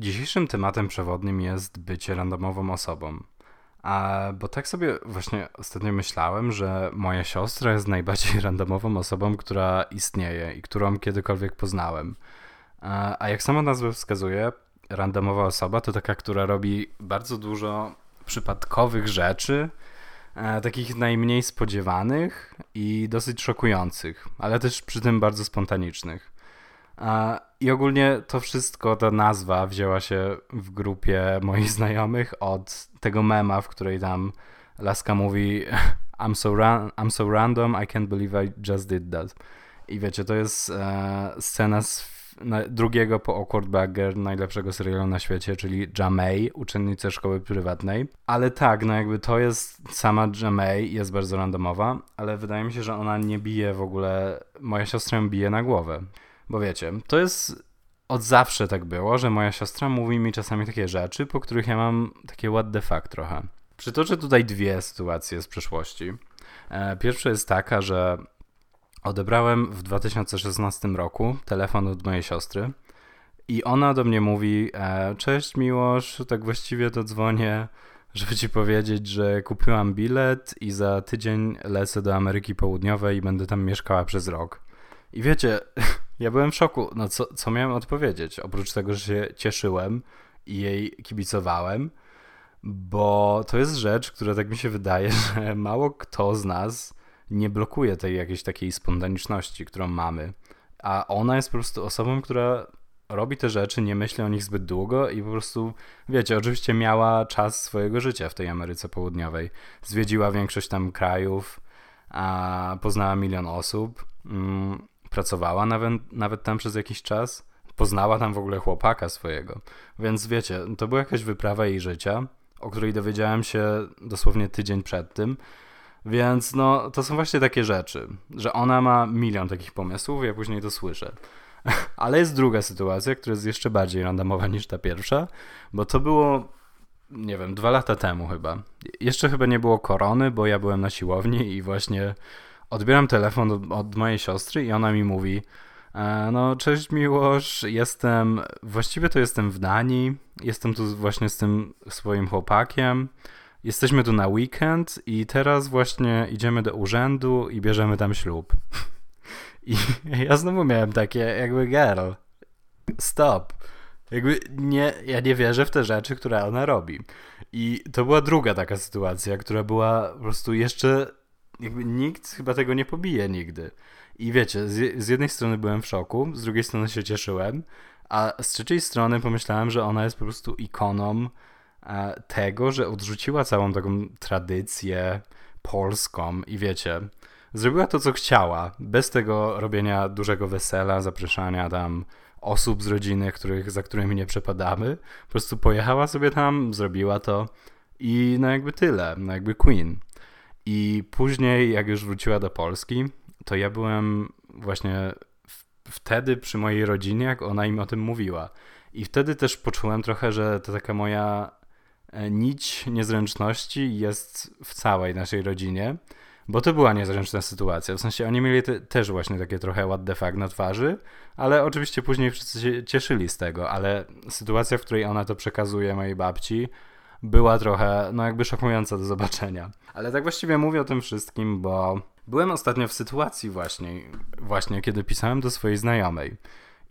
Dzisiejszym tematem przewodnim jest bycie randomową osobą. A, bo tak sobie właśnie ostatnio myślałem, że moja siostra jest najbardziej randomową osobą, która istnieje i którą kiedykolwiek poznałem. A, a jak sama nazwa wskazuje, randomowa osoba to taka, która robi bardzo dużo przypadkowych rzeczy, e, takich najmniej spodziewanych i dosyć szokujących, ale też przy tym bardzo spontanicznych. I ogólnie to wszystko, ta nazwa wzięła się w grupie moich znajomych od tego mema, w której tam laska mówi I'm so, I'm so random, I can't believe I just did that. I wiecie, to jest e, scena z drugiego po Awkward Bagger najlepszego serialu na świecie, czyli Jamay, uczennicy szkoły prywatnej. Ale tak, no jakby to jest sama Jamay, jest bardzo randomowa, ale wydaje mi się, że ona nie bije w ogóle, moja siostra ją bije na głowę. Bo wiecie, to jest od zawsze tak było, że moja siostra mówi mi czasami takie rzeczy, po których ja mam takie what the fuck trochę. Przytoczę tutaj dwie sytuacje z przeszłości. E, pierwsza jest taka, że odebrałem w 2016 roku telefon od mojej siostry i ona do mnie mówi: e, Cześć Miłosz, tak właściwie to dzwonię, żeby ci powiedzieć, że kupiłam bilet i za tydzień lecę do Ameryki Południowej i będę tam mieszkała przez rok. I wiecie, ja byłem w szoku. No co, co miałem odpowiedzieć? Oprócz tego, że się cieszyłem i jej kibicowałem, bo to jest rzecz, która tak mi się wydaje, że mało kto z nas nie blokuje tej jakiejś takiej spontaniczności, którą mamy. A ona jest po prostu osobą, która robi te rzeczy, nie myśli o nich zbyt długo i po prostu, wiecie, oczywiście miała czas swojego życia w tej Ameryce Południowej. Zwiedziła większość tam krajów, a poznała milion osób. Pracowała nawet, nawet tam przez jakiś czas, poznała tam w ogóle chłopaka swojego. Więc wiecie, to była jakaś wyprawa jej życia, o której dowiedziałem się dosłownie tydzień przed tym. Więc no, to są właśnie takie rzeczy, że ona ma milion takich pomysłów, ja później to słyszę. Ale jest druga sytuacja, która jest jeszcze bardziej randomowa niż ta pierwsza, bo to było, nie wiem, dwa lata temu chyba. Jeszcze chyba nie było korony, bo ja byłem na siłowni i właśnie odbieram telefon od, od, mojej siostry i ona mi mówi e, no cześć Miłosz, jestem, właściwie to jestem w Danii, jestem tu właśnie z tym swoim chłopakiem, jesteśmy tu na weekend i teraz właśnie idziemy do urzędu i bierzemy tam ślub. I ja znowu miałem takie jakby girl, stop. Jakby nie, ja nie wierzę w te rzeczy, które ona robi. I to była druga taka sytuacja, która była po prostu jeszcze jakby nikt chyba tego nie pobije nigdy. I wiecie, z, z jednej strony byłem w szoku, z drugiej strony się cieszyłem, a z trzeciej strony pomyślałem, że ona jest po prostu ikoną e, tego, że odrzuciła całą taką tradycję polską i wiecie, zrobiła to, co chciała, bez tego robienia dużego wesela, zapraszania tam osób z rodziny, których, za którymi nie przepadamy. Po prostu pojechała sobie tam, zrobiła to i no jakby tyle, no jakby Queen. I później, jak już wróciła do Polski, to ja byłem właśnie wtedy przy mojej rodzinie, jak ona im o tym mówiła. I wtedy też poczułem trochę, że to taka moja e, nić niezręczności jest w całej naszej rodzinie, bo to była niezręczna sytuacja. W sensie oni mieli te, też właśnie takie trochę what the fuck na twarzy, ale oczywiście później wszyscy się cieszyli z tego, ale sytuacja, w której ona to przekazuje mojej babci, była trochę, no jakby szokująca do zobaczenia. Ale tak właściwie mówię o tym wszystkim, bo byłem ostatnio w sytuacji właśnie, właśnie kiedy pisałem do swojej znajomej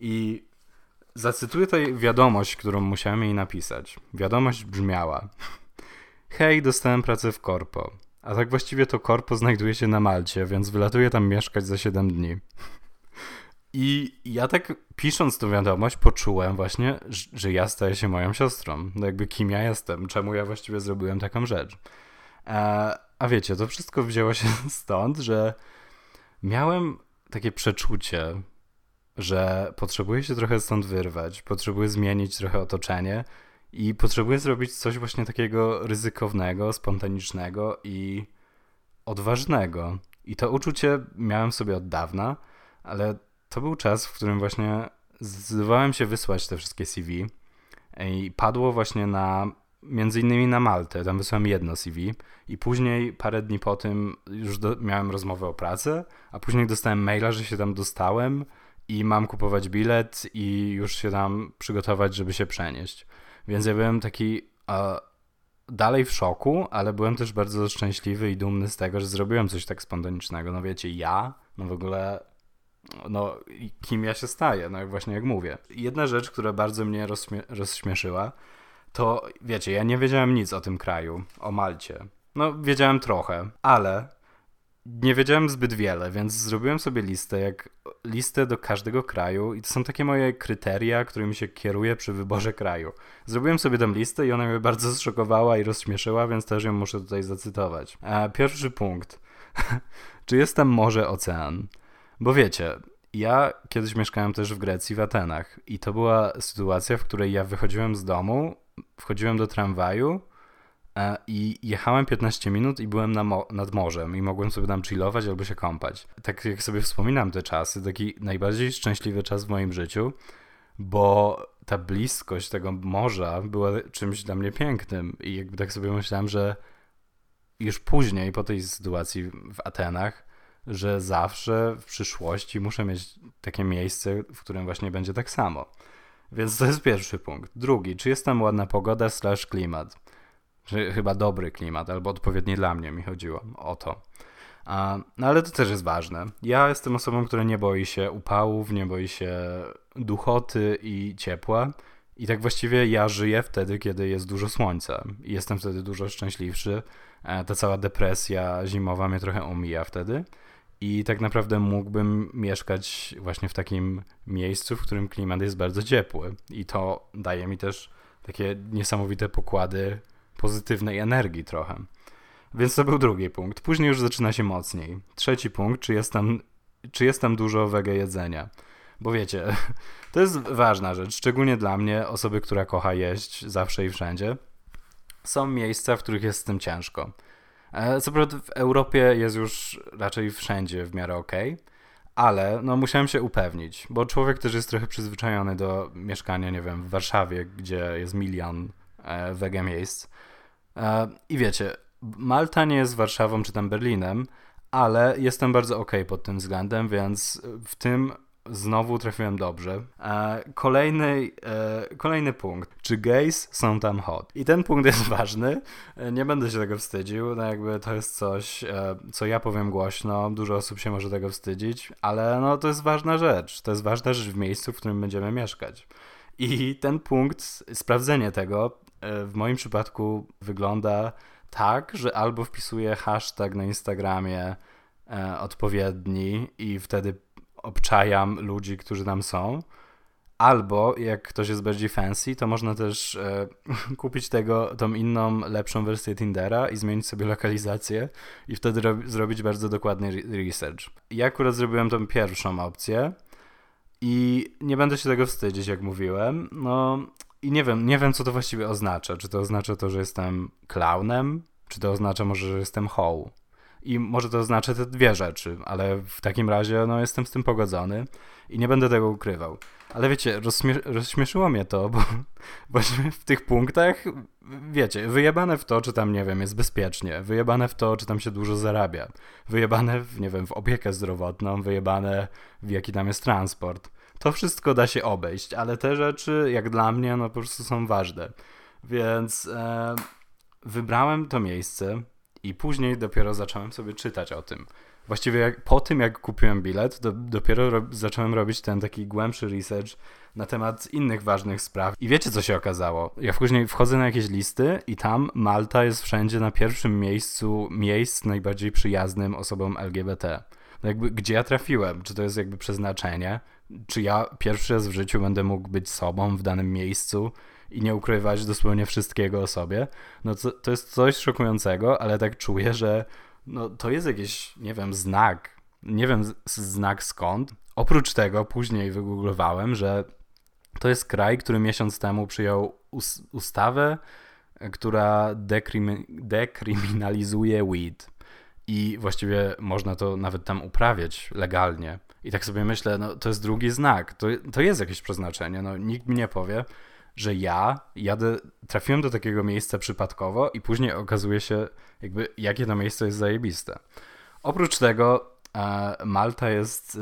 i zacytuję tutaj wiadomość, którą musiałem jej napisać. Wiadomość brzmiała: Hej, dostałem pracę w korpo. A tak właściwie to korpo znajduje się na Malcie, więc wylatuję tam mieszkać za 7 dni. I ja tak pisząc tą wiadomość poczułem właśnie, że ja staję się moją siostrą. No jakby kim ja jestem, czemu ja właściwie zrobiłem taką rzecz. A, e, a wiecie, to wszystko wzięło się stąd, że miałem takie przeczucie, że potrzebuję się trochę stąd wyrwać, potrzebuję zmienić trochę otoczenie i potrzebuję zrobić coś właśnie takiego ryzykownego, spontanicznego i odważnego. I to uczucie miałem sobie od dawna, ale to był czas, w którym właśnie zdecydowałem się wysłać te wszystkie CV i padło właśnie na między innymi na Maltę, tam wysłałem jedno CV i później parę dni po tym już do, miałem rozmowę o pracę, a później dostałem maila, że się tam dostałem i mam kupować bilet i już się tam przygotować, żeby się przenieść. Więc ja byłem taki e, dalej w szoku, ale byłem też bardzo szczęśliwy i dumny z tego, że zrobiłem coś tak spontanicznego. No wiecie, ja, no w ogóle, no kim ja się staję, no właśnie jak mówię. Jedna rzecz, która bardzo mnie rozśmie rozśmieszyła, to wiecie, ja nie wiedziałem nic o tym kraju, o Malcie. No, wiedziałem trochę, ale nie wiedziałem zbyt wiele, więc zrobiłem sobie listę, jak listę do każdego kraju i to są takie moje kryteria, którymi się kieruję przy wyborze kraju. Zrobiłem sobie tę listę i ona mnie bardzo zszokowała i rozśmieszyła, więc też ją muszę tutaj zacytować. E, pierwszy punkt. Czy jest tam morze, ocean? Bo wiecie, ja kiedyś mieszkałem też w Grecji, w Atenach i to była sytuacja, w której ja wychodziłem z domu, wchodziłem do tramwaju E, I jechałem 15 minut i byłem na mo nad morzem i mogłem sobie tam chillować albo się kąpać. Tak jak sobie wspominam te czasy, taki najbardziej szczęśliwy czas w moim życiu, bo ta bliskość tego morza była czymś dla mnie pięknym i jakby tak sobie myślałem, że już później po tej sytuacji w Atenach, że zawsze w przyszłości muszę mieć takie miejsce, w którym właśnie będzie tak samo. Więc to jest pierwszy punkt. Drugi, czy jest tam ładna pogoda slash klimat? że chyba dobry klimat, albo odpowiedni dla mnie mi chodziło o to. No ale to też jest ważne. Ja jestem osobą, która nie boi się upałów, nie boi się duchoty i ciepła. I tak właściwie ja żyję wtedy, kiedy jest dużo słońca. I jestem wtedy dużo szczęśliwszy. E, ta cała depresja zimowa mnie trochę omija wtedy. I tak naprawdę mógłbym mieszkać właśnie w takim miejscu, w którym klimat jest bardzo ciepły. I to daje mi też takie niesamowite pokłady pozytywnej energii trochę. Więc to był drugi punkt. Później już zaczyna się mocniej. Trzeci punkt, czy jest tam, czy jest tam dużo wege jedzenia. Bo wiecie, to jest ważna rzecz, szczególnie dla mnie, osoby, która kocha jeść zawsze i wszędzie. Są miejsca, w których jest z tym ciężko. E, co prawda w Europie jest już raczej wszędzie w miarę ok, ale no musiałem się upewnić, bo człowiek też jest trochę przyzwyczajony do mieszkania, nie wiem, w Warszawie, gdzie jest milion e, wege miejsc. E, I wiecie, Malta nie jest Warszawą czy tam Berlinem, ale jestem bardzo ok pod tym względem, więc w tym znowu trafiłem dobrze. E, kolejny, e, kolejny punkt. Czy gays są tam hot? I ten punkt jest ważny. Nie będę się tego wstydził. No jakby to jest coś, co ja powiem głośno. Dużo osób się może tego wstydzić, ale no to jest ważna rzecz. To jest ważna rzecz w miejscu, w którym będziemy mieszkać. I ten punkt, sprawdzenie tego, E, w moim przypadku wygląda tak, że albo wpisuję hashtag na Instagramie e, odpowiedni i wtedy obczajam ludzi, którzy tam są. Albo jak ktoś jest bardziej fancy, to można też e, kupić tego, tą inną, lepszą wersję Tindera i zmienić sobie lokalizację i wtedy zrobić bardzo dokładny research. Ja akurat zrobiłem tą pierwszą opcję i nie będę się tego wstydzić, jak mówiłem. No, i nie wiem, nie wiem, co to właściwie oznacza. Czy to oznacza to, że jestem klaunem? Czy to oznacza może, że jestem hoł? I może to oznacza te dwie rzeczy, ale w takim razie no, jestem z tym pogodzony i nie będę tego ukrywał. Ale wiecie, rozśmie rozśmieszyło mnie to, bo właśnie w tych punktach, wiecie, wyjebane w to, czy tam, nie wiem, jest bezpiecznie, wyjebane w to, czy tam się dużo zarabia, wyjebane w, nie wiem, w opiekę zdrowotną, wyjebane w jaki tam jest transport to wszystko da się obejść, ale te rzeczy, jak dla mnie, no po prostu są ważne. Więc e, wybrałem to miejsce i później dopiero zacząłem sobie czytać o tym. Właściwie jak, po tym, jak kupiłem bilet, do, dopiero ro, zacząłem robić ten taki głębszy research na temat innych ważnych spraw. I wiecie, co się okazało? Ja później wchodzę na jakieś listy i tam Malta jest wszędzie na pierwszym miejscu miejsc najbardziej przyjaznym osobom LGBT. No jakby, gdzie ja trafiłem? Czy to jest jakby przeznaczenie? czy ja pierwszy raz w życiu będę mógł być sobą w danym miejscu i nie ukrywać dosłownie wszystkiego o sobie, no to, to jest coś szokującego, ale tak czuję, że no, to jest jakiś, nie wiem, znak. Nie wiem znak skąd. Oprócz tego później wygooglowałem, że to jest kraj, który miesiąc temu przyjął us ustawę, która dekrymi dekryminalizuje weed. I właściwie można to nawet tam uprawiać legalnie. I tak sobie myślę, no to jest drugi znak, to, to jest jakieś przeznaczenie. No, nikt mi nie powie, że ja jadę, trafiłem do takiego miejsca przypadkowo i później okazuje się, jakby, jakie to miejsce jest zajebiste. Oprócz tego, Malta jest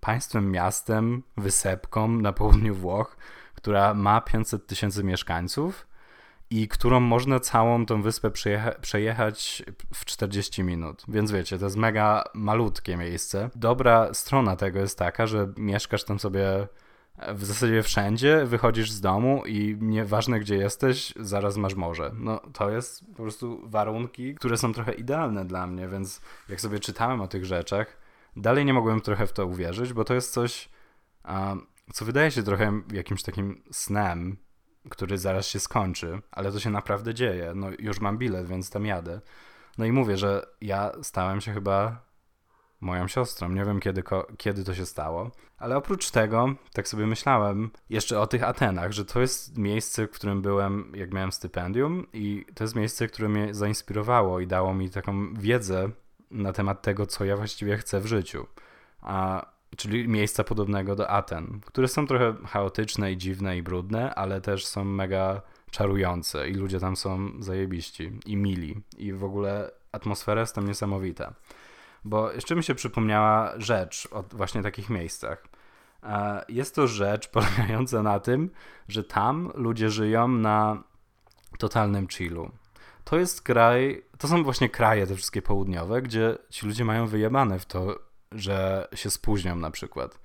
państwem, miastem, wysepką na południu Włoch, która ma 500 tysięcy mieszkańców i którą można całą tą wyspę przejecha przejechać w 40 minut. Więc wiecie, to jest mega malutkie miejsce. Dobra strona tego jest taka, że mieszkasz tam sobie w zasadzie wszędzie, wychodzisz z domu i nieważne gdzie jesteś, zaraz masz morze. No to jest po prostu warunki, które są trochę idealne dla mnie, więc jak sobie czytałem o tych rzeczach, dalej nie mogłem trochę w to uwierzyć, bo to jest coś, co wydaje się trochę jakimś takim snem, który zaraz się skończy, ale to się naprawdę dzieje. No już mam bilet, więc tam jadę. No i mówię, że ja stałem się chyba moją siostrą. Nie wiem kiedy, kiedy to się stało, ale oprócz tego, tak sobie myślałem jeszcze o tych Atenach, że to jest miejsce, w którym byłem, jak miałem stypendium, i to jest miejsce, które mnie zainspirowało i dało mi taką wiedzę na temat tego, co ja właściwie chcę w życiu. A czyli miejsca podobnego do Aten, które są trochę chaotyczne i dziwne i brudne, ale też są mega czarujące i ludzie tam są zajebiści i mili i w ogóle atmosfera jest tam niesamowita. Bo jeszcze mi się przypomniała rzecz o właśnie takich miejscach. E, jest to rzecz polegająca na tym, że tam ludzie żyją na totalnym chillu. To jest kraj, to są właśnie kraje te wszystkie południowe, gdzie ci ludzie mają wyjebane w to, że się spóźnią na przykład.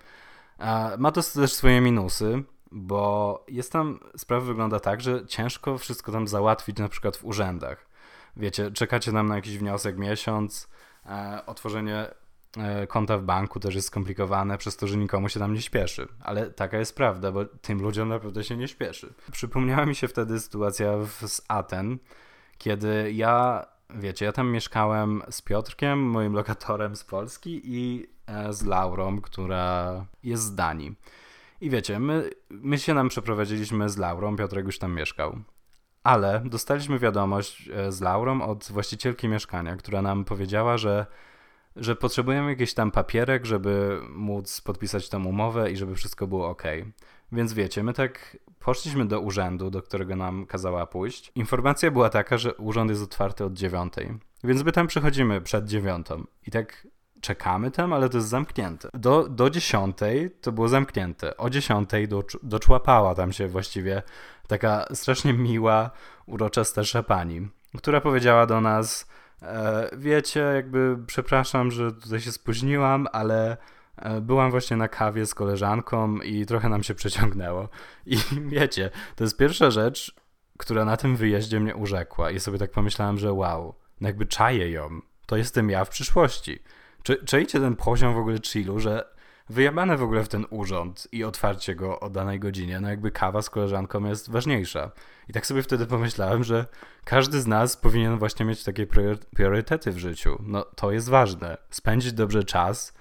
Ma to też swoje minusy, bo jest tam, sprawa wygląda tak, że ciężko wszystko tam załatwić na przykład w urzędach. Wiecie, czekacie tam na jakiś wniosek miesiąc, e, otworzenie e, konta w banku też jest skomplikowane przez to, że nikomu się tam nie śpieszy. Ale taka jest prawda, bo tym ludziom naprawdę się nie śpieszy. Przypomniała mi się wtedy sytuacja w, z Aten, kiedy ja wiecie, ja tam mieszkałem z Piotrkiem, moim lokatorem z Polski i e, z Laurą, która jest z Danii. I wiecie, my, my się nam przeprowadziliśmy z Laurą, Piotrek już tam mieszkał. Ale dostaliśmy wiadomość e, z Laurą od właścicielki mieszkania, która nam powiedziała, że, że potrzebujemy jakiś tam papierek, żeby móc podpisać tą umowę i żeby wszystko było ok. Więc wiecie, my tak poszliśmy do urzędu, do którego nam kazała pójść. Informacja była taka, że urząd jest otwarty od dziewiątej. Więc my tam przychodzimy przed dziewiątą. I tak czekamy tam, ale to jest zamknięte. Do, do dziesiątej to było zamknięte. O dziesiątej do, doczłapała tam się właściwie taka strasznie miła, urocza starsza pani, która powiedziała do nas, e, wiecie, jakby przepraszam, że tutaj się spóźniłam, ale E, byłam właśnie na kawie z koleżanką i trochę nam się przeciągnęło. I wiecie, to jest pierwsza rzecz, która na tym wyjeździe mnie urzekła. I sobie tak pomyślałem, że wow, no jakby czaję ją. To jestem ja w przyszłości. Czy, czajcie ten poziom w ogóle chillu, że wyjebane w ogóle w ten urząd i otwarcie go o danej godzinie, no jakby kawa z koleżanką jest ważniejsza. I tak sobie wtedy pomyślałem, że każdy z nas powinien właśnie mieć takie priorytety w życiu. No to jest ważne. Spędzić dobrze czas,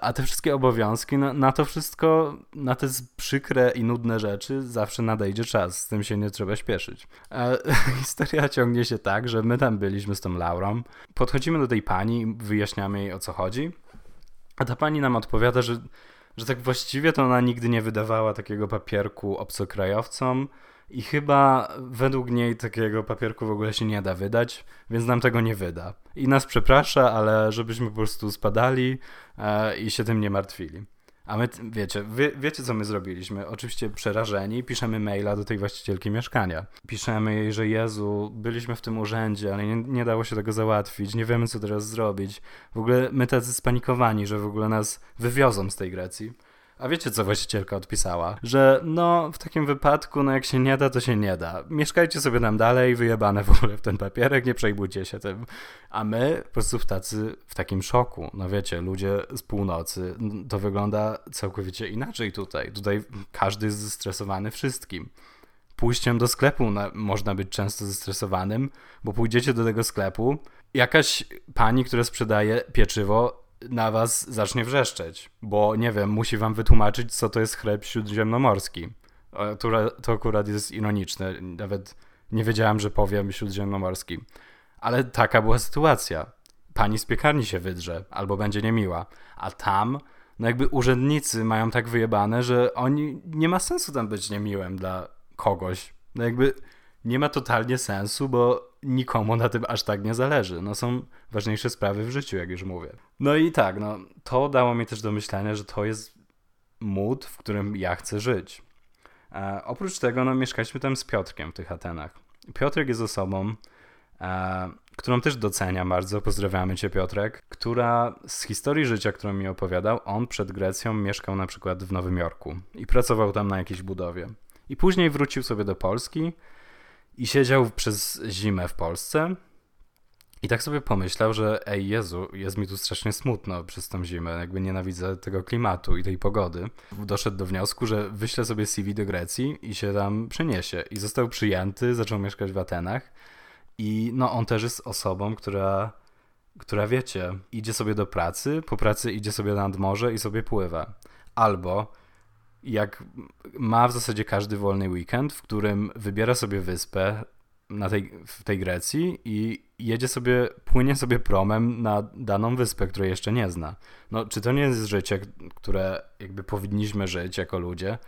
a te wszystkie obowiązki, no, na to wszystko, na te przykre i nudne rzeczy zawsze nadejdzie czas, z tym się nie trzeba śpieszyć. E, historia ciągnie się tak, że my tam byliśmy z tą Laurą, podchodzimy do tej pani wyjaśniamy jej o co chodzi, a ta pani nam odpowiada, że, że tak właściwie to ona nigdy nie wydawała takiego papierku obcokrajowcom, i chyba według niej takiego papierku w ogóle się nie da wydać, więc nam tego nie wyda. I nas przeprasza, ale żebyśmy po prostu spadali e, i się tym nie martwili. A my, wiecie, wie, wiecie co my zrobiliśmy? Oczywiście przerażeni, piszemy maila do tej właścicielki mieszkania. Piszemy jej, że Jezu, byliśmy w tym urzędzie, ale nie, nie dało się tego załatwić, nie wiemy co teraz zrobić. W ogóle my tacy spanikowani, że w ogóle nas wywiozą z tej Grecji. A wiecie, co właścicielka odpisała? Że no, w takim wypadku, no jak się nie da, to się nie da. Mieszkajcie sobie tam dalej, wyjebane w ogóle w ten papierek, nie przejmujcie się tym. A my po prostu w tacy, w takim szoku. No wiecie, ludzie z północy, to wygląda całkowicie inaczej tutaj. Tutaj każdy jest zestresowany wszystkim. Pójściem do sklepu na, można być często zestresowanym, bo pójdziecie do tego sklepu, jakaś pani, która sprzedaje pieczywo, na was zacznie wrzeszczeć, bo nie wiem, musi wam wytłumaczyć, co to jest chleb śródziemnomorski. To, to akurat jest ironiczne, nawet nie wiedziałem, że powiem śródziemnomorski. Ale taka była sytuacja. Pani z piekarni się wydrze, albo będzie niemiła. A tam, no jakby urzędnicy mają tak wyjebane, że oni, nie ma sensu tam być niemiłym dla kogoś. No jakby nie ma totalnie sensu, bo nikomu na tym aż tak nie zależy. No są ważniejsze sprawy w życiu, jak już mówię. No i tak, no to dało mi też do myślenia, że to jest mód, w którym ja chcę żyć. E, oprócz tego, no mieszkaliśmy tam z Piotrkiem w tych Atenach. Piotrek jest osobą, e, którą też doceniam bardzo, pozdrawiamy cię Piotrek, która z historii życia, którą mi opowiadał, on przed Grecją mieszkał na przykład w Nowym Jorku i pracował tam na jakiejś budowie. I później wrócił sobie do Polski i siedział przez zimę w Polsce. I tak sobie pomyślał, że ej Jezu, jest mi tu strasznie smutno przez tą zimę, jakby nienawidzę tego klimatu i tej pogody. Doszedł do wniosku, że wyśle sobie CV do Grecji i się tam przeniesie. I został przyjęty, zaczął mieszkać w Atenach. I no on też jest osobą, która, która wiecie, idzie sobie do pracy, po pracy idzie sobie nad morze i sobie pływa. Albo jak ma w zasadzie każdy wolny weekend, w którym wybiera sobie wyspę na tej, w tej Grecji i jedzie sobie, płynie sobie promem na daną wyspę, której jeszcze nie zna. No, czy to nie jest życie, które jakby powinniśmy żyć jako ludzie?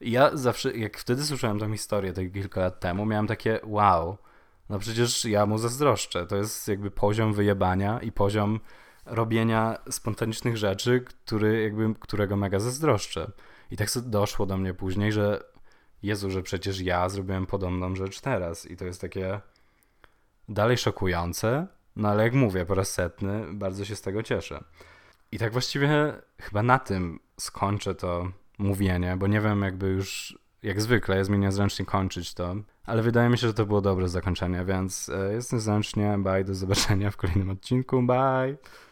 Ja zawsze, jak wtedy słyszałem tę historię, te kilka lat temu, miałem takie wow, no przecież ja mu zazdroszczę. To jest jakby poziom wyjebania i poziom robienia spontanicznych rzeczy, który jakby, którego mega zazdroszczę. I tak doszło do mnie później, że Jezu, że przecież ja zrobiłem podobną rzecz teraz. I to jest takie dalej szokujące, no ale jak mówię po raz setny, bardzo się z tego cieszę. I tak właściwie chyba na tym skończę to mówienie, bo nie wiem jakby już, jak zwykle jest mi niezręcznie kończyć to, ale wydaje mi się, że to było dobre zakończenie, więc e, jest niezręcznie, bye, do zobaczenia w kolejnym odcinku, bye!